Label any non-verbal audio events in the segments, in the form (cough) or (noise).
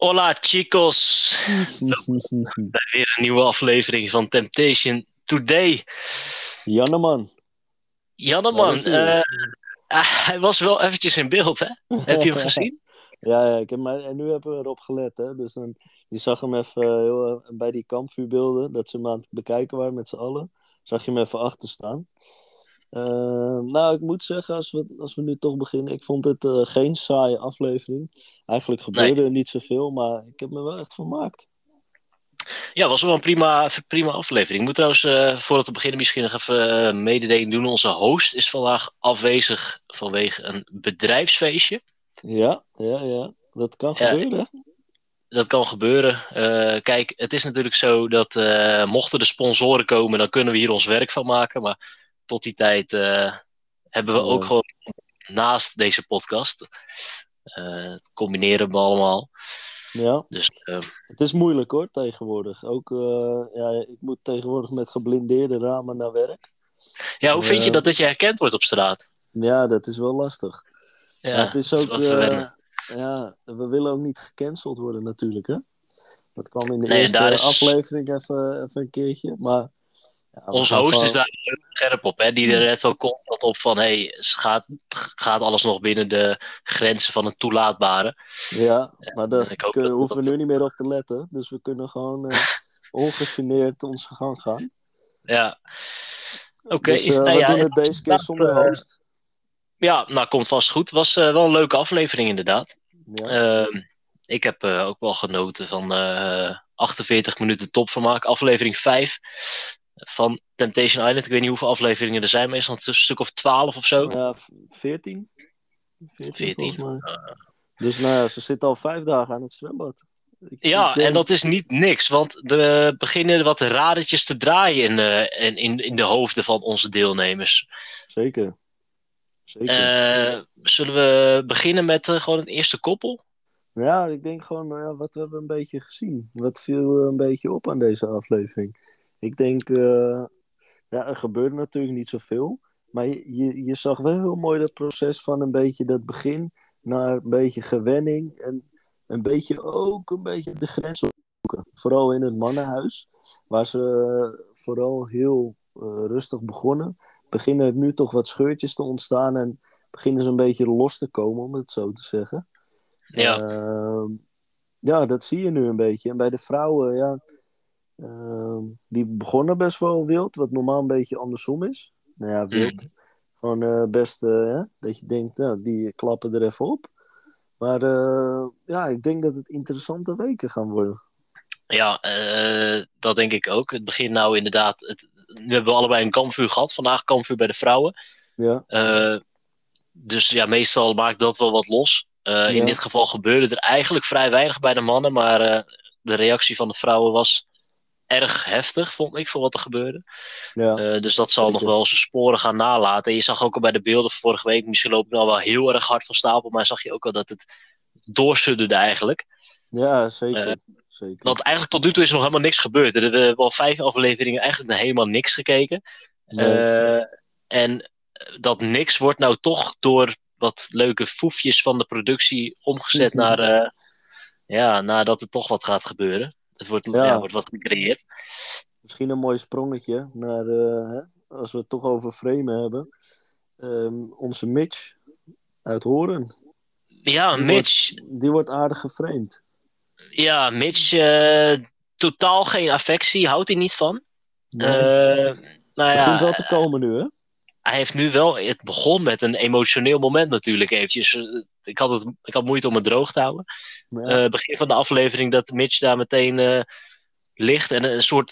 Hola chicos, bij weer een nieuwe aflevering van Temptation Today. Janneman. Janneman, is hij. hij was wel eventjes in beeld, hè? Heb je hem (laughs) gezien? Ja, ja ik heb, maar, en nu hebben we erop gelet. Hè? Dus dan, je zag hem even eh, heel, eh, bij die kampvuurbeelden, dat ze hem aan het bekijken waren met z'n allen. Zag je hem even achter staan. Eh, nou, ik moet zeggen, als we, als we nu toch beginnen, ik vond het eh, geen saaie aflevering. Eigenlijk gebeurde er niet zoveel, maar ik heb me wel echt vermaakt. Ja, was wel een prima, prima aflevering. Ik moet trouwens, eh, voordat we beginnen, misschien nog even eh, mededeling doen. Onze host is vandaag afwezig vanwege een bedrijfsfeestje. Ja, ja, ja. Dat kan Ja. gebeuren. Dat kan gebeuren. Kijk, het is natuurlijk zo dat mochten de sponsoren komen, dan kunnen we hier ons werk van maken. Maar tot die tijd eh, hebben we ook gewoon naast deze podcast. eh, combineren we allemaal. Ja. Dus eh, Het is moeilijk hoor, tegenwoordig. Ook, eh, ja, ik moet tegenwoordig met geblindeerde ramen naar werk. ja, hoe vind je dat dat je herkend wordt op straat? Ja, dat is wel lastig. Ja, het is ook, eh, ja, we willen ook niet gecanceld worden natuurlijk, hè. Dat kwam in de Nee, eerste is- aflevering even, even een keertje, maar... Ja, we Onze host is daar scherp op, hè? die er net wel constant op van: hey, gaat, gaat alles nog binnen de grenzen van het toelaatbare? Ja, maar daar dat- hoeven we nu niet meer op te letten. Dus we kunnen gewoon eh (laughs) ongegeneerd onze gang gaan. Ja, oké. Dus eh, Nou we ja, doen het deze keer zonder eh, host. Ja, nou komt vast goed. Was wel een leuke aflevering inderdaad. Ja. Ehm, ik heb ook wel genoten van eh 48 minuten topvermaak. Aflevering 5 van Temptation Island. Ik weet niet hoeveel afleveringen er zijn. Meestal een stuk of 12 of zo. Ja, v- 14? 14, 14. volgens mij. Dus nou ja, ze zitten al vijf dagen aan het zwembad. Ik- Ja, denk- en dat is niet niks. Want er beginnen wat radertjes te draaien in, eh, in, in, in de hoofden van onze deelnemers. Zeker. Zeker. Eh, zullen we beginnen met eh, gewoon het eerste koppel? Ja, ik denk gewoon, ja, wat hebben we een beetje gezien? Wat viel eh, een beetje op aan deze aflevering? Ik denk, eh, ja, er gebeurde natuurlijk niet zoveel. Maar je, je, je zag wel heel mooi dat proces van een beetje dat begin naar een beetje gewenning. En een beetje ook een beetje de grens opzoeken. Vooral in het mannenhuis, waar ze vooral heel eh, rustig begonnen. Beginnen er nu toch wat scheurtjes te ontstaan en beginnen ze een beetje los te komen, om het zo te zeggen. Ja. Ehm, ja, dat zie je nu een beetje. En bij de vrouwen, ja, ehm, die begonnen best wel wild, wat normaal een beetje andersom is. Nou ja, wild. Gewoon eh, best eh, hè, dat je denkt, nou, die klappen er even op. Maar eh, ja, ik denk dat het interessante weken gaan worden. Ja, dat denk ik ook. Het begint nou inderdaad. Het, nu hebben we allebei een kampvuur gehad. Vandaag kampvuur bij de vrouwen. Ja, dus ja, meestal maakt dat wel wat los. In dit geval gebeurde er eigenlijk vrij weinig bij de mannen. Maar de reactie van de vrouwen was erg heftig, vond ik, voor wat er gebeurde. ja, Eh, dus dat zal zeker. nog wel zijn sporen gaan nalaten. En je zag ook al bij de beelden van vorige week. Misschien loop ik nou wel heel erg hard van stapel. Maar zag je ook al dat het doorsudderde eigenlijk. ja zeker. Eh, zeker. Want eigenlijk tot nu toe is er nog helemaal niks gebeurd. We hebben al vijf afleveringen eigenlijk naar helemaal niks gekeken. Nee. Eh, en dat niks wordt nou toch door wat leuke foefjes van de productie omgezet (laughs) naar, ja, nadat er toch wat gaat gebeuren. Het wordt, ja. Ja. wordt wat gecreëerd. Misschien een mooi sprongetje naar, eh, hè, als we het toch over framen hebben. Ehm, onze Mitch uit Horen. Ja, Die Mitch. Die wordt aardig geframed. Ja, Mitch, eh, totaal geen affectie, houdt hij niet van. Nee. Eh, nou ja, Begint wel te komen nu, hè? Hij heeft nu wel. Het begon met een emotioneel moment natuurlijk eventjes. Eh, Ik had, het, ik had moeite om het droog te houden. Maar Eh, ja, begin van de aflevering dat Mitch daar meteen eh, ligt en een soort.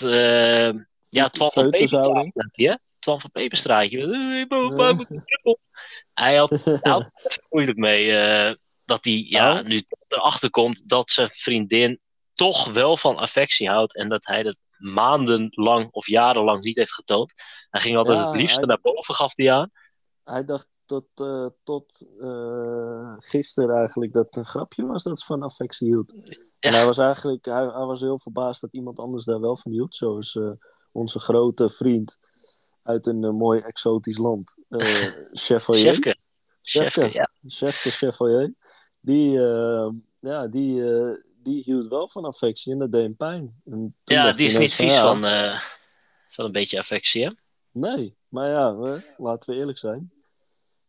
ja, Twan van. Peperstraatje. hè? Twan van Peperstraatje. Ja. Hij had (laughs) hij had moeilijk mee dat hij ja, Nou? nu erachter komt dat zijn vriendin toch wel van affectie houdt en dat hij dat maandenlang of jarenlang niet heeft getoond. Hij ging altijd Ja, het liefste hij- naar boven, gaf hij aan. hij dacht tot, eh, tot eh, gisteren eigenlijk dat het een grapje was dat ze van affectie hield. En hij was eigenlijk hij, hij was heel verbaasd dat iemand anders daar wel van hield. Zoals eh, onze grote vriend uit een mooi exotisch land, eh (laughs) Chevalier. Chefke. Chefke, Chefke, ja. Chefke Chevalier. Die, ja, die, die hield wel van affectie en dat deed hem pijn. Ja, die is niet vies ja, van, eh, van een beetje affectie, hè? Nee, maar ja, we- laten we eerlijk zijn.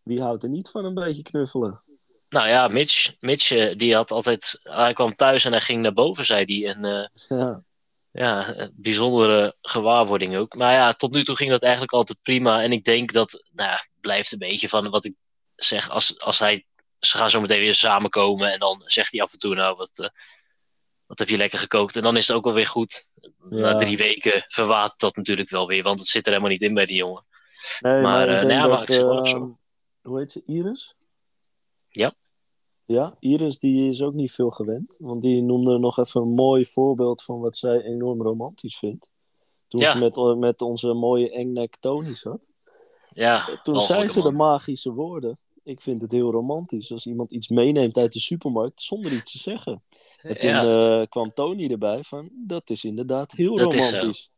Wie houdt er niet van een beetje knuffelen? Nou ja, Mitch, Mitch eh, die had altijd... Hij kwam thuis en hij ging naar boven, zei hij. En eh, (laughs) Ja, ja, bijzondere gewaarwording ook. Maar ja, tot nu toe ging dat eigenlijk altijd prima. En ik denk dat, nou ja, blijft een beetje van wat ik zeg. Als, als hij, ze gaan zo meteen weer samenkomen en dan zegt hij af en toe, nou, wat, wat heb je lekker gekookt? En dan is het ook wel weer goed. Na drie weken verwatert dat natuurlijk wel weer, want het zit er helemaal niet in bij die jongen. nee, Maar, eh, dat, maakt zich wel op ehm, zo. Hoe heet ze? Iris? Ja. Ja, Iris die is ook niet veel gewend. Want die noemde nog even een mooi voorbeeld van wat zij enorm romantisch vindt. Toen Ja. ze met, met onze mooie engnek Tony zat. Ja, Toen zei ze de magische woorden. Ik vind het heel romantisch als iemand iets meeneemt uit de supermarkt zonder iets te zeggen. En toen Ja, eh, kwam Tony erbij van, dat is inderdaad heel Dat romantisch.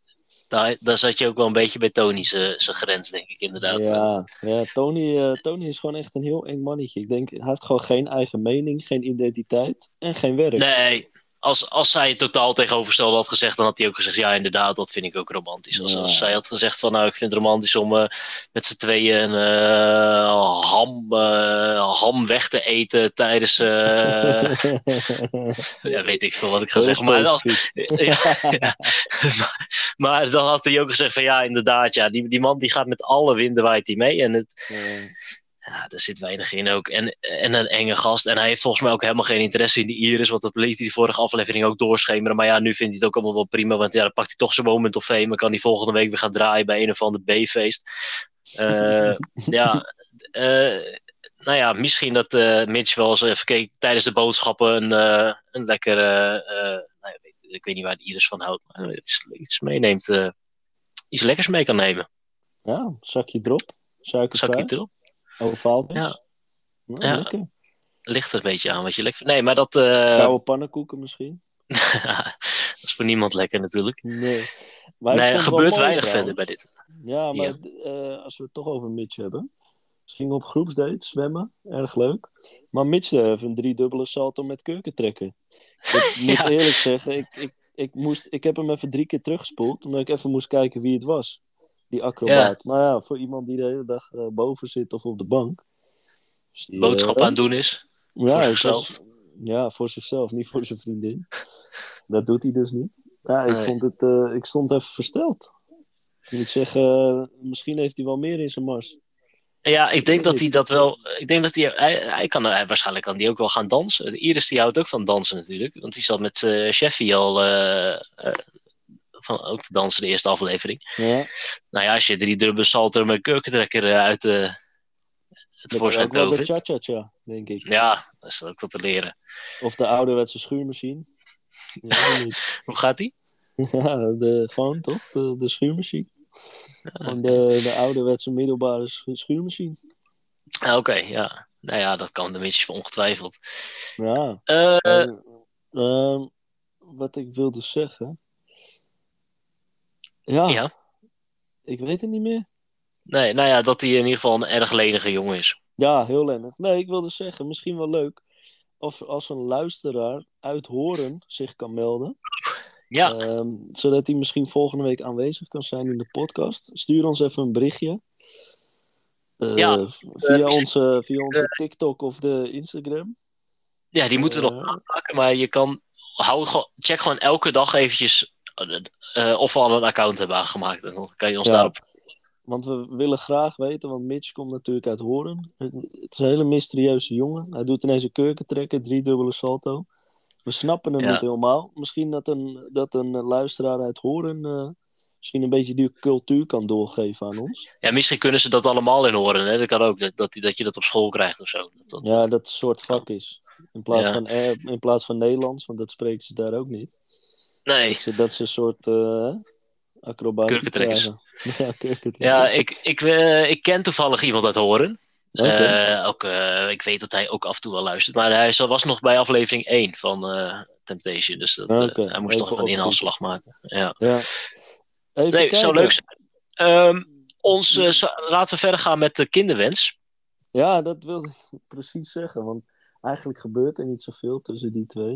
daar, daar zat je ook wel een beetje bij Tony zijn grens, denk ik inderdaad. Ja, ja Tony, eh, Tony is gewoon echt een heel eng mannetje. Ik denk, hij heeft gewoon geen eigen mening, geen identiteit en geen werk. Nee, als, als zij het totaal tegenovergestelde had gezegd, dan had hij ook gezegd: Ja, inderdaad, dat vind ik ook romantisch. Als, Ja. als zij had gezegd: van Nou, ik vind het romantisch om eh, met z'n tweeën een eh, ham, eh, ham weg te eten tijdens. (laughs) ja, weet ik veel wat ik ga zeggen. Maar, dan, specifiek. ja, (laughs) ja. maar, maar dan had hij ook gezegd: van ja, inderdaad, ja, die, die man die gaat met alle winden waait hij mee. En het, ja, er zit weinig in ook. En, en een enge gast. En hij heeft volgens mij ook helemaal geen interesse in die Iris. Want dat liet hij de vorige aflevering ook doorschemeren. Maar ja, nu vindt hij het ook allemaal wel prima. Want ja, dan pakt hij toch zijn moment of fame. En kan hij volgende week weer gaan draaien bij een of ander B-feest. Eh, (laughs) ja, eh, nou ja, misschien dat eh, Mitch wel eens even keek tijdens de boodschappen een, een lekkere. eh, nou ik, weet, ik weet niet waar de Iris van houdt. Maar iets, iets meeneemt. iets lekkers mee kan nemen. ja, zakje drop, suikervrij, Zakje erop. Ovaaltjes. Ja. Nou, Ja. lekker. Ligt er een beetje aan wat je lekker. Nee, maar dat. eh, Koude pannenkoeken misschien? (laughs) dat is voor niemand lekker natuurlijk. Nee. Maar nee, er gebeurt weinig verder bij dit. Ja, maar Ja. eh, als we het toch over Mitch hebben. Ze gingen op groepsdate zwemmen, erg leuk. Maar Mitch eh, heeft een driedubbele salto met kurken trekken. Ik (laughs) moet eerlijk zeggen, ik, ik, ik, moest, ik heb hem even drie keer teruggespoeld. Omdat ik even moest kijken wie het was. Die acrobaat. Maar ja, voor iemand die de hele dag eh, boven zit of op de bank. Dus die, Boodschap eh, aan het doen is. ja, voor zichzelf. was- ja, voor zichzelf, niet voor zijn vriendin. (laughs) Dat doet hij dus niet. Ja, ik, Nee. vond het, eh, ik stond even versteld. Ik moet zeggen, misschien heeft hij wel meer in zijn mars. Ja, ik denk dat hij dat wel. Ik denk dat hij. Hij, hij kan, hij, waarschijnlijk kan hij ook wel gaan dansen. Iris die houdt ook van dansen natuurlijk. Want die zat met eh Cheffy al. Van, ook te dansen de eerste aflevering. Ja, Nou ja, als je drie dubbele salto met kurkentrekker eh, uit de, het dat kan voorschijn ook wel de tovert. cha-cha-cha, denk ik. Ja, dat is ook wat te leren. Of de ouderwetse schuurmachine. Ja. Hoe gaat die? (laughs) ja de, gewoon toch? De, de schuurmachine. Gewoon de, de ouderwetse middelbare schu- schuurmachine. Ah, Oké, ja. Nou ja, dat kan de Mitch ongetwijfeld. Ja. Eh, Eh, ehm, wat ik wilde zeggen. Ja, ja. ik weet het niet meer. Nee, nou ja, dat hij in ieder geval een erg lenige jongen is. Ja, heel lennig. Nee, ik wilde zeggen, misschien wel leuk. Of als een luisteraar uit Horen zich kan melden. Ja, Ehm, zodat hij misschien volgende week aanwezig kan zijn in de podcast. Stuur ons even een berichtje. Eh, Ja. via, Eh, onze, via onze TikTok of de Instagram. ja die moeten we nog Eh, aanmaken. Maar je kan. Hou, gewoon- check gewoon elke dag eventjes. Eh, of we al een account hebben aangemaakt. En dan kan je ons Ja. daarop. Want we willen graag weten, want Mitch komt natuurlijk uit Horen. Het is een hele mysterieuze jongen. Hij doet ineens een kurkentrekker, drie dubbele salto. We snappen hem Ja. niet helemaal. Misschien dat een, dat een luisteraar uit Horen eh, misschien een beetje die cultuur kan doorgeven aan ons. Ja, misschien kunnen ze dat allemaal in horen. Hè? Dat kan ook. Dat, dat, dat je dat op school krijgt of zo. Dat, dat- Ja, dat soort vak is. In plaats, Ja. van, eh, in plaats van Nederlands, want dat spreken ze daar ook niet. Nee. Dat ze, dat ze een soort eh acrobatie. (laughs) Ja, ik, ik, eh, ik ken toevallig iemand uit Horen. Eh, ook, ik weet dat hij ook af en toe wel luistert. Maar hij zo- was nog bij aflevering 1 van Temptation. Dus dat, hij moest even nog een inhaalslag maken. Ja. Ja. Even Nee, kijken. zou leuk zijn. Ehm, ons, zo- laten we verder gaan met de kinderwens. Ja, dat wilde ik precies zeggen. Want eigenlijk gebeurt er niet zoveel tussen die twee.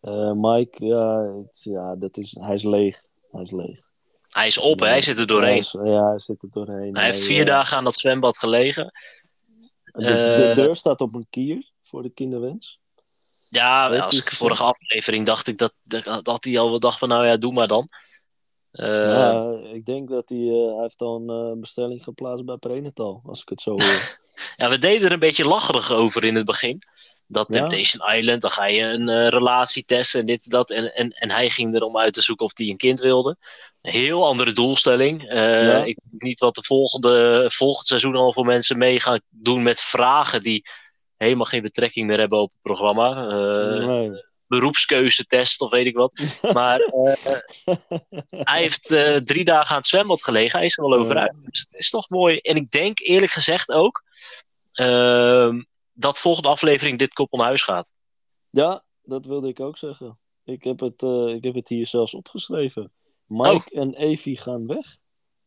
Eh, Mike, ja, het- ja dat is, hij is leeg. Hij is leeg. Hij is op, hè? hij zit er doorheen. Hij is- ja, hij zit er doorheen. Hij heeft vier eh, dagen aan dat zwembad gelegen. De, de eh, deur staat op een kier voor de kinderwens. Ja, Heeft als ik gezegd? vorige aflevering dacht ik dat, dat, hij al wel dacht van nou ja, doe maar dan. Ja, ik denk dat hij, eh, hij heeft al een bestelling geplaatst bij Prenatal, als ik het zo hoor. (laughs) Ja, we deden er een beetje lacherig over in het begin. Dat Ja. Temptation Island, dan ga je een eh, relatie testen en dit en dat. En, en, en hij ging erom uit te zoeken of hij een kind wilde. Een heel andere doelstelling. Eh, Ja. Ik weet niet wat de volgende, volgend seizoen al voor mensen mee gaan doen met vragen die helemaal geen betrekking meer hebben op het programma. Eh, nee. beroepskeuzetest of weet ik wat. (laughs) Maar hij heeft drie dagen aan het zwembad gelegen. Hij is er wel over uit. Dus het is toch mooi. En ik denk eerlijk gezegd ook ehm, dat volgende aflevering dit koppel naar huis gaat. Ja, dat wilde ik ook zeggen. Ik heb het, eh, ik heb het hier zelfs opgeschreven. Mike Oh. en Evie gaan weg.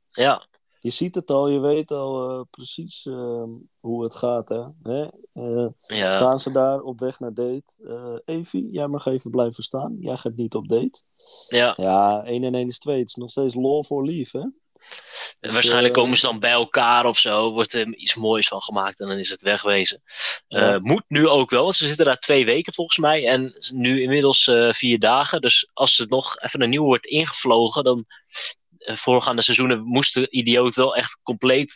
Ja, Je ziet het al, je weet al eh, precies eh, hoe het gaat. Hè? Hè? Eh, ja. Staan ze daar op weg naar date? Evie, jij mag even blijven staan. Jij gaat niet op date. ja. Ja, 1 en 1 is 2. Het is nog steeds law for leave, hè? En waarschijnlijk eh, komen ze dan bij elkaar of zo. Wordt er iets moois van gemaakt en dan is het wegwezen. Ja. Eh, moet nu ook wel, want ze zitten daar twee weken volgens mij. En nu inmiddels eh, vier dagen. Dus als er nog even een nieuw wordt ingevlogen, dan. Voorgaande seizoenen moest de idioot wel echt compleet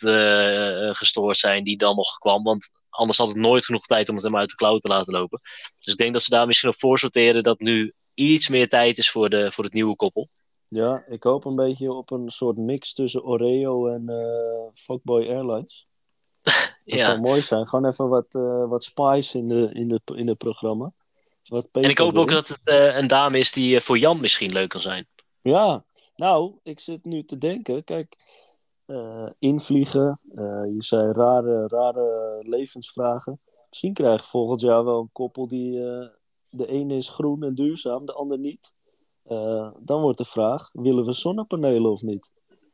gestoord zijn die dan nog kwam. Want anders had het nooit genoeg tijd om het hem uit de klauw te laten lopen. Dus ik denk dat ze daar misschien op voor sorteren dat nu iets meer tijd is voor, de, voor het nieuwe koppel. Ja, ik hoop een beetje op een soort mix tussen Oreo en Fuckboy Airlines. (laughs) Dat Ja. zou mooi zijn. Gewoon even wat, eh, wat spice in, de, in, de, in het programma. Wat En ik hoop ook dat het eh, een dame is die voor Jan misschien leuk kan zijn. Ja, nou, ik zit nu te denken. Kijk, invliegen. je zei rare, rare levensvragen. Misschien krijg je volgend jaar wel een koppel die... de ene is groen en duurzaam, de ander niet. Eh, dan wordt de vraag, willen we zonnepanelen of niet?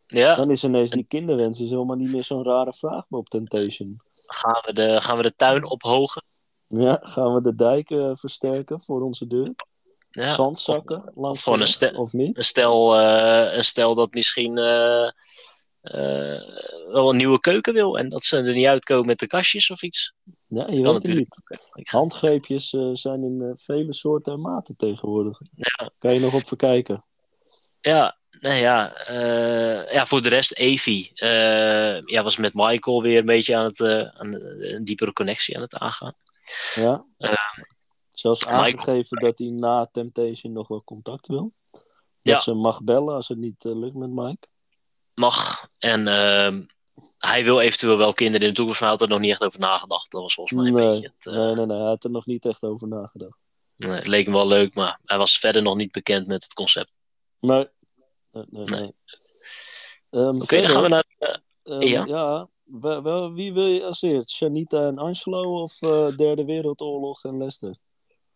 Ja, Dan is ineens die kinderwens is helemaal niet meer zo'n rare vraag op Temptation. gaan we de, gaan we de tuin ophogen? Ja, gaan we de dijken versterken voor onze deur? Ja. Zandzakken langs de een stel- of niet? Een stel, eh, een stel dat misschien eh, eh, wel een nieuwe keuken wil en dat ze er niet uitkomen met de kastjes of iets. Ja, je weet het niet. Handgreepjes eh, zijn in eh, vele soorten en maten tegenwoordig. Ja. Kan je nog op verkijken? Ja, nou ja, eh, ja, voor de rest, Evie eh, ja, was met Michael weer een beetje aan het, aan een diepere connectie aan het aangaan. Ja. Zelfs Michael- aangegeven dat hij na Temptation nog wel contact wil. Dat Ja. ze mag bellen als het niet lukt met Mike. Mag. En ehm, hij wil eventueel wel kinderen in de toekomst, maar hij had er nog niet echt over nagedacht. Dat was volgens mij een Nee, beetje het, eh, nee, nee, nee. Hij had er nog niet echt over nagedacht. nee, het leek hem wel leuk, maar hij was verder nog niet bekend met het concept. Nee. Nee, nee. Ehm, Oké, dan gaan we naar. eh, Ehm, Ja. ja. wel, wel, wie wil je als eerst? Shanita en Angelo of eh, Derde Wereldoorlog en Lester?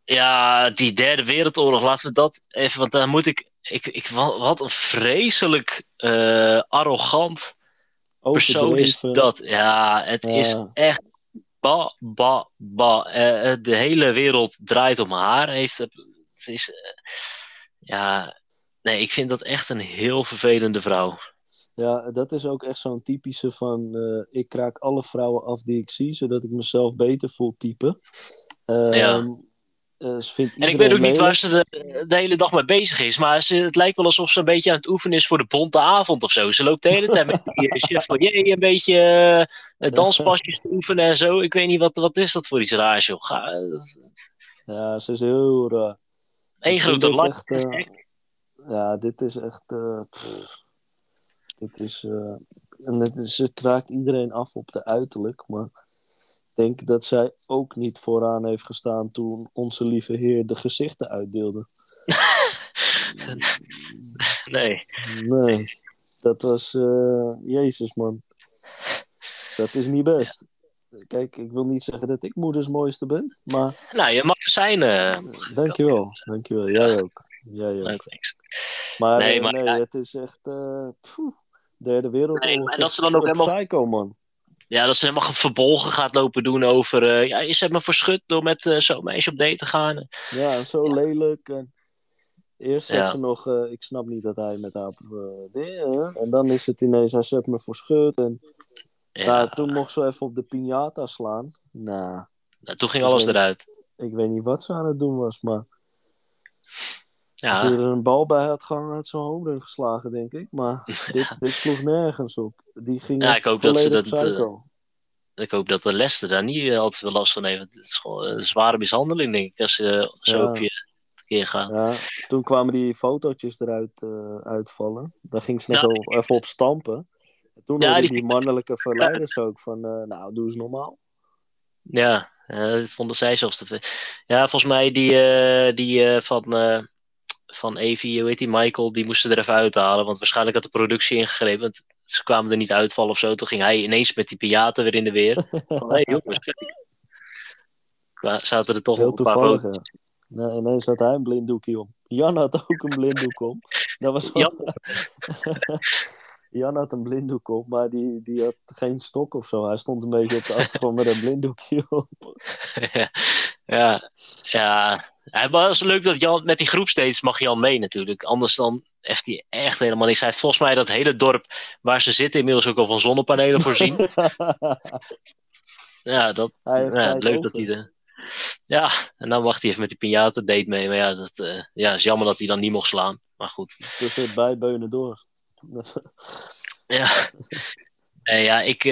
Ja, die derde wereldoorlog, laten we dat even, want daar moet ik. ik, ik wat een vreselijk arrogant persoon is dat. Ja, het is echt. Ba, ba, ba. Eh, eh, de hele wereld draait om haar. Heeft het, het is. eh, ja, nee, ik vind dat echt een heel vervelende vrouw. Ja, dat is ook echt zo'n typische van... eh, ik kraak alle vrouwen af die ik zie, zodat ik mezelf beter voel type. Ehm, Ja. Eh, vindt En ik weet ook niet waar ze de, de hele dag mee bezig is. Maar ze, het lijkt wel alsof ze een beetje aan het oefenen is voor de bonte avond of zo. Ze loopt de hele tijd met die eh, (laughs) een beetje eh, danspasjes te oefenen en zo. Ik weet niet, wat, wat is dat voor iets raars, joh. Ga, Ja, ze is heel raar. Eén grote lak. Ja, dit is echt... dit is... en het is, ze kraakt iedereen af op de uiterlijk, maar... Ik denk dat zij ook niet vooraan heeft gestaan toen onze lieve heer de gezichten uitdeelde. (laughs) Nee. Nee, dat was... eh, Jezus, man. Dat is niet best. Kijk, ik wil niet zeggen dat ik moeders mooiste ben, maar Nou, je mag er zijn. eh. dankjewel. Dankjewel. Jij ook. Jij ook. Maar Nee, maar nee ja. het is echt... eh, pfoe, derde wereldoorlog. Nee, en dat ze dan ook helemaal- Psycho, man. Ja, dat ze helemaal verbolgen gaat lopen doen over. eh, ja, je hebt me verschut door met eh, zo'n meisje op date te gaan. Ja, zo Ja. lelijk. En eerst Ja. zegt ze nog, eh, ik snap niet dat hij met haar... dingen. en dan is het ineens, hij zet me voor schut. En Ja, toen mocht ze even op de piñata slaan. Nou, nou, toen ging alles Ik weet- eruit. ik weet niet wat ze aan het doen was, maar... Als Ja, je er een bal bij had gehangen, had ze een home run geslagen, denk ik. Maar (laughs) dit, dit sloeg nergens op. Die ging Ja, ik hoop dat ze dat, eh, ik hoop dat de Leicester daar niet eh, altijd veel last van heeft. Het is gewoon een zware mishandeling, denk ik, als ze zo Ja. op je keer gaan. Ja, toen kwamen die fotootjes eruit eh, uitvallen. Daar ging ze nog Nou, wel even op stampen. En toen Ja, die- die mannelijke verleiders ook van, eh, nou, doe eens normaal. Ja, eh, dat vonden zij zelfs te veel. Ja, volgens mij die, eh, die eh, van, eh van Evie, hoe heet die, Michael, die moesten er even uithalen. Want waarschijnlijk had de productie ingegrepen. Want ze kwamen er niet uitvallen of zo. Toen ging hij ineens met die piata weer in de weer. (laughs) Van, hé jongens, Zaten er toch Heel een paar toevallig, ja. Nee, ineens had hij een blinddoekje om. Jan had ook een blinddoek om. Dat was wel... Jan (laughs) had een blinddoek op, maar die, die had geen stok of zo. Hij stond een beetje op de achtergrond met een blinddoekje op. (laughs) ja, ja, ja. Het was leuk dat Jan met die groep steeds mag Jan mee natuurlijk. Anders dan heeft hij echt helemaal niks. Hij heeft volgens mij dat hele dorp waar ze zitten inmiddels ook al van zonnepanelen voorzien. (laughs) ja, dat, ja, leuk over. dat hij de. Ja, en dan wacht hij even met die piñata date mee. Maar ja, dat eh, ja, is jammer dat hij dan niet mocht slaan. Maar goed. Tussen bijbeunen door. (laughs) Ja, Eh, ja ik,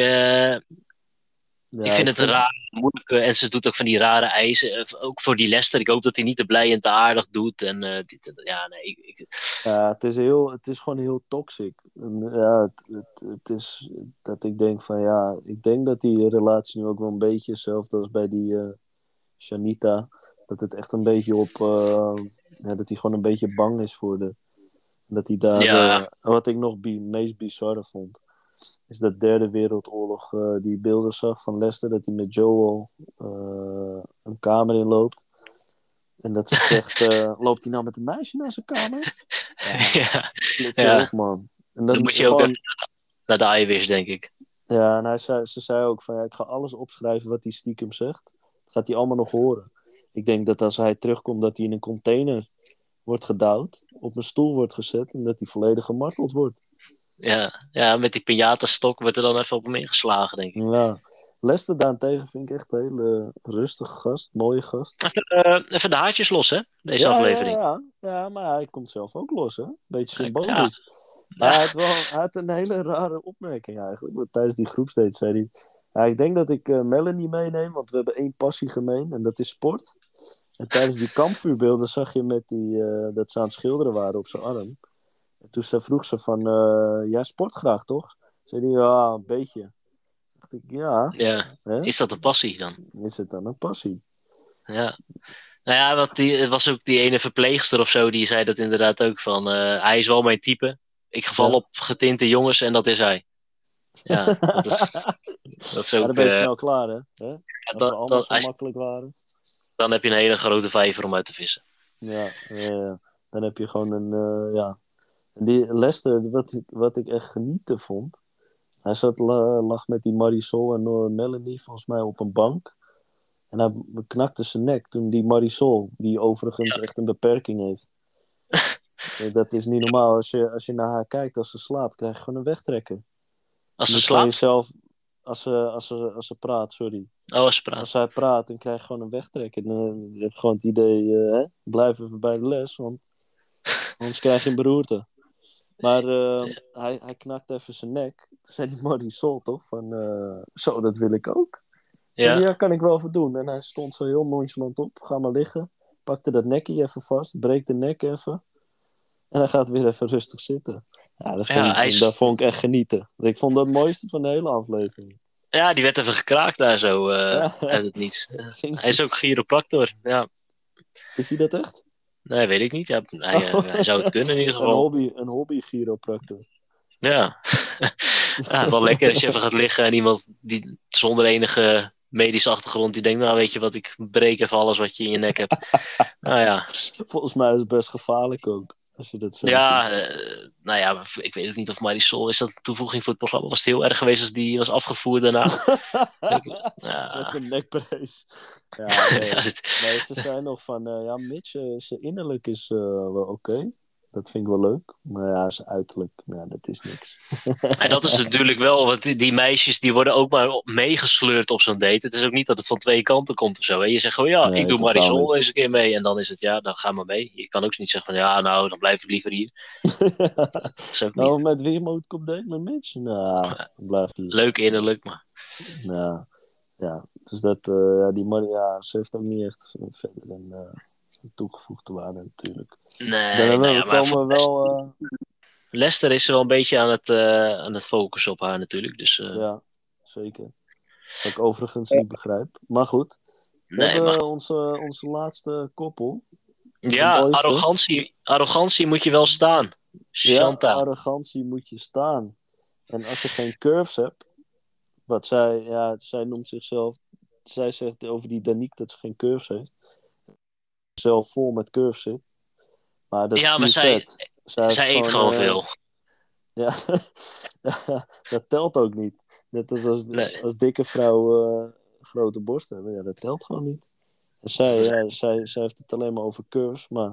eh, ik vind het een raar, moeilijke. En ze doet ook van die rare eisen. eh, Ook voor die Lester. Ik hoop dat hij niet te blij en te aardig doet. En eh, dit, ja, nee. Ik, ik- Ja, het is, heel, het is gewoon heel toxic. En, ja, het, het, het is dat ik denk van ja, ik denk dat die relatie nu ook wel een beetje hetzelfde als bij die eh, Shanita. Dat het echt een beetje op, eh, ja, dat hij gewoon een beetje bang is voor de. Dat hij daar, Ja. eh, wat ik nog bi meest bizarre vond, is dat derde wereldoorlog, eh, die beelden zag van Lester, dat hij met Joel eh, een kamer in loopt. En dat ze (laughs) zegt, eh, loopt hij nou met een meisje naar zijn kamer? (laughs) Ja, ja, man. En dan moet je ook even naar de Irish, denk ik. Ja, en hij zei, ze zei ook van, ja, ik ga alles opschrijven wat hij stiekem zegt. Dat gaat hij allemaal nog horen. Ik denk dat als hij terugkomt, dat hij in een container wordt gedouwd, op een stoel wordt gezet en dat hij volledig gemarteld wordt. Ja, ja met die piñata-stok wordt er dan even op hem ingeslagen, denk ik. Ja. Lester daarentegen vind ik echt een hele rustige gast, mooie gast. Even, eh, even de haartjes los, hè? Deze ja, aflevering. Ja, ja, ja, maar hij komt zelf ook los, hè? Beetje Ja. symbolisch. Maar hij (laughs) had, wel, hij had een hele rare opmerking eigenlijk. Want tijdens die groepsdate zei hij... Ja, ik denk dat ik eh, Melanie meeneem, want we hebben één passie gemeen en dat is sport. En tijdens die kampvuurbeelden zag je met die, eh, dat ze aan het schilderen waren op zijn arm. En toen ze vroeg ze van, eh, jij sport graag toch? Zei hij, ja, een beetje. Toen dacht ik, ja, Ja, hè? is dat een passie dan? is het dan een passie? Ja. Nou ja, want die, het was ook die ene verpleegster of zo, die zei dat inderdaad ook van, eh, hij is wel mijn type. Ik geval Ja. op getinte jongens en dat is hij. Ja, dat is, (laughs) dat is Ja, ook, dan ben je eh, snel klaar, hè? we dat- dat- als- makkelijk waren. dan heb je een hele grote vijver om uit te vissen. Ja, ja, ja. dan heb je gewoon een, ja. Die Lester, wat ik, wat ik echt genieten vond. Hij zat, la- lag met die Marisol en Nora Melanie volgens mij op een bank. En hij knakte zijn nek toen die Marisol, die overigens echt een beperking heeft. (laughs) Eh, dat is niet normaal. Als je, als je naar haar kijkt als ze slaapt, krijg je gewoon een wegtrekker. Als ze slaapt, Jezelf, als, ze, als, ze, als ze praat, sorry. oh, als ze praat. Als hij praat, dan krijg je gewoon een wegtrekker. Dan heb je gewoon het idee, eh, hè, blijf even bij de les, want anders krijg je een beroerte. Maar eh, hij, hij knakt even zijn nek. Toen zei die Marisol toch van, eh, zo, dat wil ik ook. Ja. Ja, kan ik wel even doen. En hij stond zo heel nonchalant op, ga maar liggen. Pakte dat nekje even vast, breekt de nek even. En hij gaat weer even rustig zitten. Ja, dat vond, Ja, ik, hij is- dat vond ik echt genieten. Ik vond dat het mooiste van de hele aflevering. ja, die werd even gekraakt daar zo Ja. uit het niets. (laughs) Hij is ook chiropractor. Ja, Is hij dat echt? Nee, weet ik niet. Ja, hij, eh, hij zou het kunnen in ieder (laughs) Een geval. hobby, een hobby chiropractor. Ja. (laughs) ja, wel lekker als je even gaat liggen en iemand die zonder enige medische achtergrond die denkt, nou weet je wat, ik breek even alles wat je in je nek hebt. (laughs) nou ja, Volgens mij is het best gevaarlijk ook. Als dat Ja, eh, nou ja, ik weet het niet of Marisol, is dat een toevoeging voor het programma? Was het heel erg geweest als die was afgevoerd daarna? (laughs) Ja, Met een nekprijs. Ja, (laughs) nee. ze zijn nog van, eh, ja, Mitch, eh, zijn innerlijk is wel oké. Dat vind ik wel leuk. Maar ja, zijn uiterlijk, ja, dat is niks. (laughs) En dat is natuurlijk wel, want die, die meisjes die worden ook maar meegesleurd op zo'n date. Het is ook niet dat het van twee kanten komt of zo. Hè? Je zegt gewoon, ja, Nee, ik doe Marisol niet. deze keer mee. En dan is het, ja, dan ga maar mee. Je kan ook niet zeggen van, ja, nou, dan blijf ik liever hier. (laughs) Ook nou, niet met wie moet ik op date? Met Mitch? Nou, dan blijf hier. leuk innerlijk, maar... Nou, ja, dus dat, eh, ja, die man, ja, ze heeft ook niet echt verder een eh, toegevoegde waarde natuurlijk. Nee, Dan nou we ja, maar komen wel, eh, Lester is wel een beetje aan het, aan het focussen op haar natuurlijk. Dus ja, zeker. Wat ik overigens niet begrijp. Maar goed, we nee, hebben maar onze, onze laatste koppel. Ja, arrogantie, arrogantie moet je wel staan. Shanta. Ja, arrogantie moet je staan. En als je geen curves hebt, wat zij, ja, zij noemt zichzelf, zij zegt over die Danique dat ze geen curves heeft. Zelf vol met curves zit. Maar dat is Ja, maar zij- vet. Zij, eet gewoon eh, veel. (laughs) Ja, (laughs) dat telt ook niet. Net als als, Nee. als dikke vrouwen eh, grote borsten hebben. Ja, dat telt gewoon niet. En zij, ja, zij, zij heeft het alleen maar over curves, maar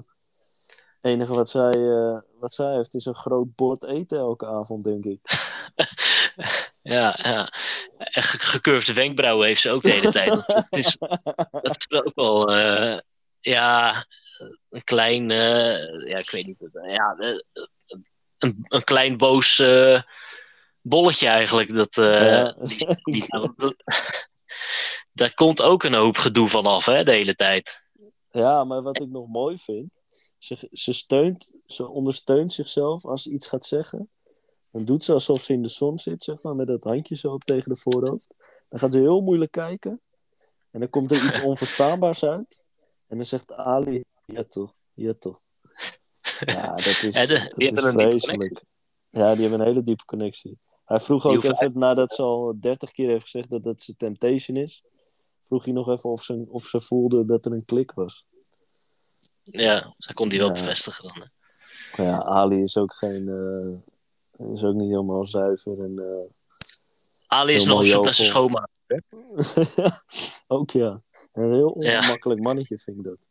het enige wat zij, eh, wat zij heeft is een groot bord eten elke avond, denk ik. (laughs) Ja, ja. En ge- gekurfde wenkbrauwen heeft ze ook de hele tijd. Dat, is, dat is ook wel, eh, ja, een klein, eh, ja, ik weet niet. Ja, eh, een, een klein boos bolletje eigenlijk. Dat, Ja. die, die- dat, daar komt ook een hoop gedoe van af, hè, de hele tijd. Ja, maar wat ik nog mooi vind, ze, ze, steunt, ze ondersteunt zichzelf als ze iets gaat zeggen. Dan doet ze alsof ze in de zon zit, zeg maar, met dat handje zo op tegen de voorhoofd. Dan gaat ze heel moeilijk kijken. En dan komt er iets (laughs) onverstaanbaars uit. En dan zegt Ali, ja toch, ja toch. (laughs) Ja, dat is, Ja, de- dat die is vreselijk. Ja, die hebben een hele diepe connectie. Hij vroeg ook even, nadat ze al dertig keer heeft gezegd dat het zijn Temptation is, vroeg hij nog even of ze, of ze voelde dat er een klik was. Ja, dat kon hij wel Ja. bevestigen dan. hè. Ja, Ali is ook geen. Eh, is ook niet helemaal zuiver. En, eh, Ali is nog op zoek naar zijn jovel. schoonmaak. (laughs) ook ja. Een heel Ja. ongemakkelijk mannetje vind ik dat.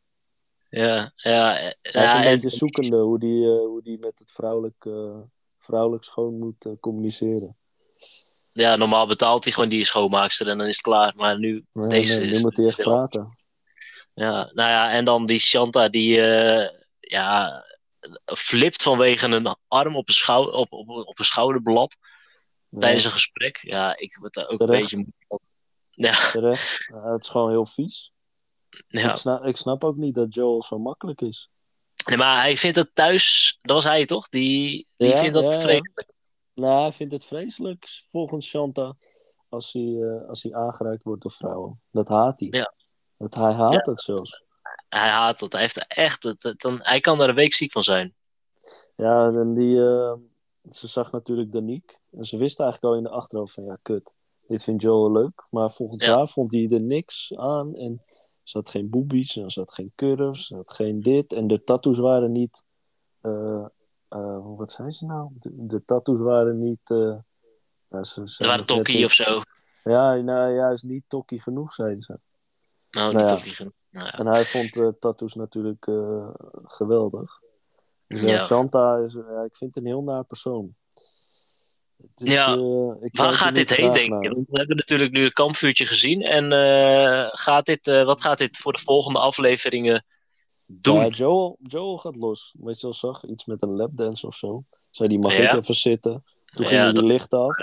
Ja, ja, Hij is ja, een en- beetje zoekende hoe die, eh, hoe die met het vrouwelijk, eh, vrouwelijk schoon moet communiceren. ja, normaal betaalt hij gewoon die schoonmaakster en dan is het klaar. Maar nu, Deze nee, nu is moet hij echt praten. ja, nou ja, en dan die Shanta die, ja, flipt vanwege een arm op een, schou op, op, op een schouderblad tijdens een gesprek. Ja, ik word daar ook een beetje moe van. Ja, terecht. Ja, het is gewoon heel vies. ja. Ik, snap, ik snap ook niet dat Joel zo makkelijk is. Nee, maar hij vindt het thuis, dat was hij toch? Die, die Ja, vindt dat ja, vreselijk. Nou, hij vindt het vreselijk, volgens Shanta, als hij, eh, als hij aangeraakt wordt door vrouwen. Dat haat hij. Ja. Dat hij haat het zelfs. Hij haat dat. Hij, heeft echt, het, het- dan, hij kan daar een week ziek van zijn. Ja, en die, eh, ze zag natuurlijk Danique. En ze wist eigenlijk al in de achterhoofd van, ja, kut. Dit vindt Joel leuk. Maar volgens Ja. haar vond hij er niks aan. En ze had geen boobies, en ze had geen curves, ze had geen dit. En de tattoos waren niet... eh, eh, wat zei ze nou? De, de tattoos waren niet... nou, ze, waren tokkie of zo. Ja, nou, juist niet tokkie genoeg, zei ze. Nou, Nou niet ja. Nou ja. En hij vond eh, tattoos natuurlijk eh, geweldig. Dus ja, Ja. Shanta is, ja, ik vind het een heel naar persoon. Ja, eh, ik Waar gaat dit heen, denk naar. je? We hebben natuurlijk nu het kampvuurtje gezien. En eh, gaat dit, eh, wat gaat dit voor de volgende afleveringen doen? Ja, Joel, Joel gaat los. Weet je wel, zag iets met een lapdance of zo. Zei die, mag ik even zitten? Toen Ja, gingen die dat- lichten af.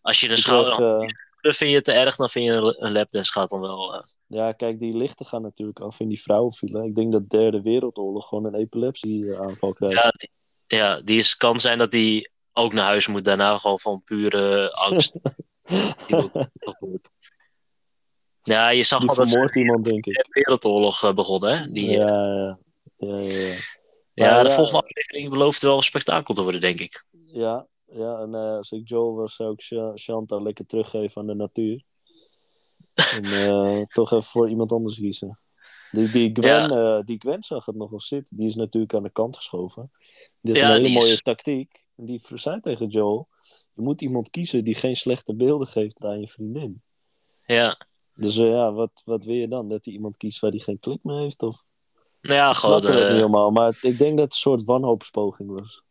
Als je de schouder kreeg, eh, dan vind je het te erg, dan vind je een, lapdance gaat dan wel. eh, ja, kijk, die lichten gaan natuurlijk af in die vrouwenfile. Ik denk dat derde wereldoorlog gewoon een epilepsieaanval krijgt. ja, die, ja, die is, kan zijn dat die ook naar huis moet daarna, gewoon van pure (laughs) angst. Ja, je zag die al dat ze iemand, denk ik. de wereldoorlog eh, begonnen, hè? Die, ja, ja, ja, ja, ja, ja. de volgende aflevering belooft wel een spektakel te worden, denk ik. Ja, ja en eh, als ik Joel was, zou ik Sha- Shanta lekker teruggeven aan de natuur. (laughs) en eh, toch even voor iemand anders kiezen. Die, die, Gwen, eh, die Gwen zag het nog wel zitten. Die is natuurlijk aan de kant geschoven. Had Ja, een hele mooie is- tactiek. En die zei tegen Joel: Je moet iemand kiezen die geen slechte beelden geeft aan je vriendin. Ja, Dus ja, wat, wat wil je dan? Dat hij iemand kiest waar hij geen klik mee heeft? Of... nou ja, Ik gewoon. niet helemaal. Maar ik denk dat het een soort wanhoopspoging was.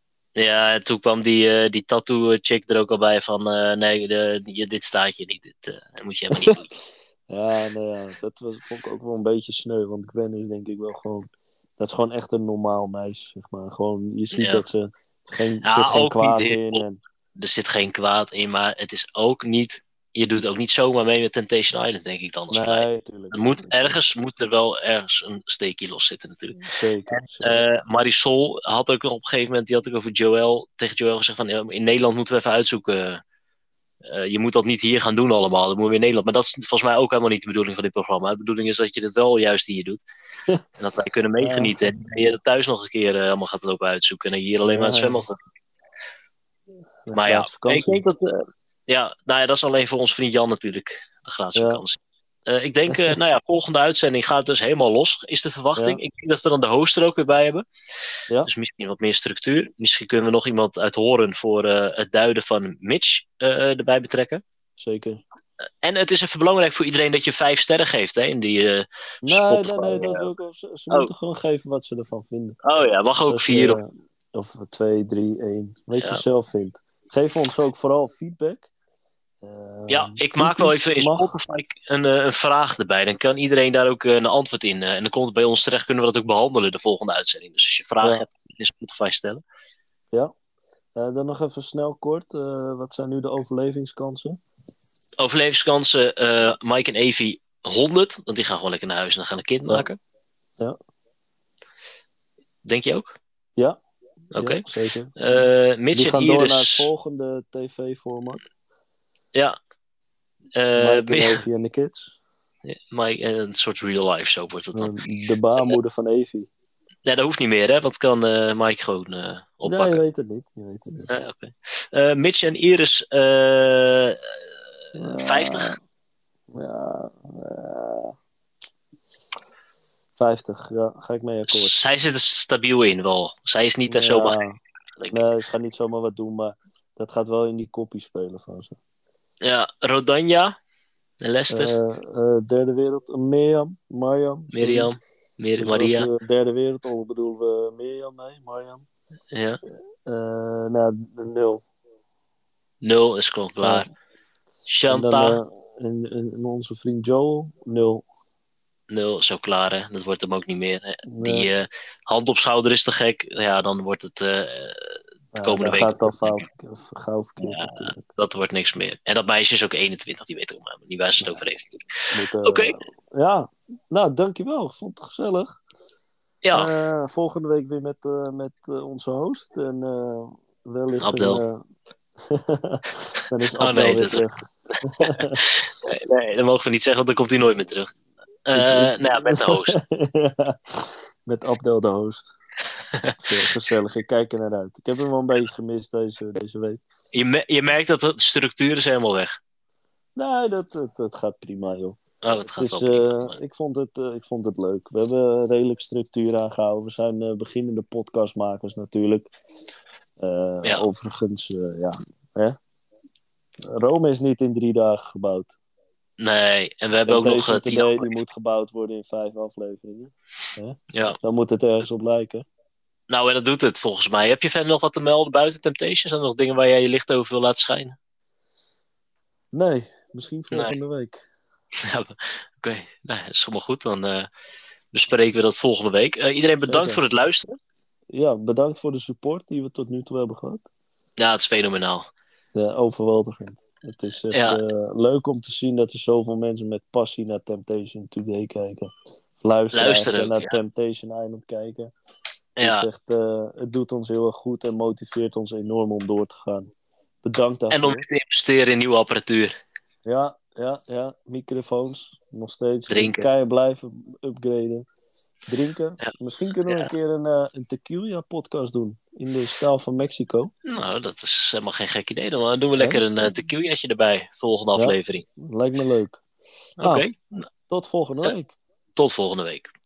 Ja, en toen kwam die, eh, die tattoo-chick er ook al bij van: eh, nee, de, je- dit staat je niet. Dit eh, dat moet je helemaal niet doen. (laughs) Ja, nou ja, dat was, vond ik ook wel een beetje sneu. Want Gwen is denk ik wel gewoon... Dat is gewoon echt een normaal meisje, zeg maar. Gewoon, je ziet Ja. dat ze geen, Ja, zit geen kwaad niet in. En, er zit geen kwaad in, maar het is ook niet. Je doet ook niet zomaar mee met Temptation Island, denk ik dan. Als nee, tuurlijk. Er moet ergens moet er wel ergens een steekje los zitten, natuurlijk. Zeker. zeker. Eh, Marisol had ook op een gegeven moment, die had ook over Joel, tegen Joel gezegd van, in Nederland moeten we even uitzoeken. eh, je moet dat niet hier gaan doen allemaal, dat moeten we in Nederland. Maar dat is volgens mij ook helemaal niet de bedoeling van dit programma. De bedoeling is dat je dit wel juist hier doet. (laughs) en dat wij kunnen meegenieten. En je dat thuis nog een keer eh, allemaal gaat lopen uitzoeken. En hier alleen maar aan het zwemmen gaat. Maar ja, ik denk dat. Ja, nou ja, dat is alleen voor ons vriend Jan natuurlijk. De gratis Ja. vakantie. Eh, ik denk, eh, nou ja, volgende uitzending gaat dus helemaal los, is de verwachting. Ja. Ik denk dat we dan de host er ook weer bij hebben. Ja. Dus misschien wat meer structuur. Misschien kunnen we nog iemand uit Horen voor eh, het duiden van Mitch erbij betrekken. Zeker. En het is even belangrijk voor iedereen dat je vijf sterren geeft hè, in die. eh, Nee, nee, nee, dat wil ik ook. Ze, ze oh. moeten gewoon geven wat ze ervan vinden. Oh ja, mag ook vier. je, Of, Of twee, drie, één. Wat je zelf vindt. Geef ons ook vooral feedback. Eh, ja, ik maak wel even in. Spotify een, eh, een vraag erbij. Dan kan iedereen daar ook eh, een antwoord in. eh, en dan komt het bij ons terecht, kunnen we dat ook behandelen de volgende uitzending. Dus als je vragen Ja. hebt, in Spotify stellen. Ja. Dan nog even snel kort. wat zijn nu de overlevingskansen? Overlevingskansen, Mike en Evie 100. Want die gaan gewoon lekker naar huis en dan gaan een kind maken. Ja. Denk je ook? Ja. Oké. Ja, zeker. Mitch Die en gaan door naar het volgende tv-format. Ja. Eh, Mike en (laughs) Evie en de kids. Mike, eh, een soort real life show wordt het dan. Eh, de baarmoeder van Evie. Nee, dat hoeft niet meer, hè? Want kan eh, Mike gewoon eh, Nee, je oppakken. weet het niet. Je weet het niet. Oké. Mitch en Iris Ja. 50. Ja. eh, 50, ja. Ga ik mee akkoord. Zij zit er stabiel in wel. Zij is niet Ja. zomaar. (laughs) Nee, ze gaan niet zomaar wat doen, maar dat gaat wel in die kopie spelen van ze. Ja, Rodanja. En Lester. Eh, eh, derde wereld, eh, Mirjam, Marjam. sorry. Mirjam. Mir Dus Maria. als we derde wereld, bedoelen we Mirjam mee, Marjam. Ja. Eh, nou, nul. Nul is gewoon klaar. En Shanta. dan eh, en, en onze vriend Joel, nul. Nul is ook klaar, hè? Dat wordt hem ook niet meer. hè. Nee. Die eh, hand op schouder is te gek. Ja, dan wordt het. eh, Ja, komende week gaat het al gauw, verkeerd- dat wordt niks meer. En dat meisje is ook 21, die weet ook maar niet waar ze het over heeft. Eh, Oké. Ja, nou dankjewel. Vond het gezellig. Ja, Eh, volgende week weer met, eh, met onze host. En wellicht Abdel. (laughs) dan is Oh, nee, weer dat- (laughs) nee, nee, dat mogen we niet zeggen, want dan komt hij nooit meer terug. Nou ja, met de host. (laughs) Ja, met Abdel de host. (laughs) Gezellig, ik kijk er naar uit. Ik heb hem wel een beetje gemist deze, deze week. Je, me- je merkt dat de structuur is helemaal weg. Nee, dat, dat, dat gaat prima, joh. Oh, het gaat is, wel eh, prima. ik, vond het, eh, ik vond het leuk. We hebben redelijk structuur aangehouden. We zijn eh, beginnende podcastmakers natuurlijk. Ja. Overigens, ja. Hè? Rome is niet in drie dagen gebouwd. Nee, en we hebben ook nog Deze tien die moet gebouwd worden in vijf afleveringen. Ja. Dan moet het ergens op lijken. Nou, en dat doet het volgens mij. Heb je verder nog wat te melden buiten Temptations? Zijn er nog dingen waar jij je licht over wil laten schijnen? Nee, misschien volgende week. (laughs) Ja, Oké, nou, dat is helemaal goed. Dan eh, bespreken we dat volgende week. Eh, iedereen bedankt Zeker. voor het luisteren. Ja, bedankt voor de support die we tot nu toe hebben gehad. Ja, het is fenomenaal. Ja, overweldigend. Het is echt Ja. eh, leuk om te zien dat er zoveel mensen met passie naar Temptation Today kijken. Luisteren, Luisteren ook, naar ja. Temptation Island kijken. Ja, echt, eh, het doet ons heel erg goed en motiveert ons enorm om door te gaan. Bedankt daarvoor. en om te investeren in nieuwe apparatuur. Ja, ja, ja. Microfoons. Nog steeds. Drinken. Keihard blijven upgraden. Drinken. Ja. Misschien kunnen we Ja. een keer een, eh, een tequila podcast doen. In de stijl van Mexico. Nou, dat is helemaal geen gek idee. Dan doen we lekker een uh, tequilaatje erbij. Volgende aflevering. Lijkt me leuk. Oké, Tot volgende week. tot volgende week.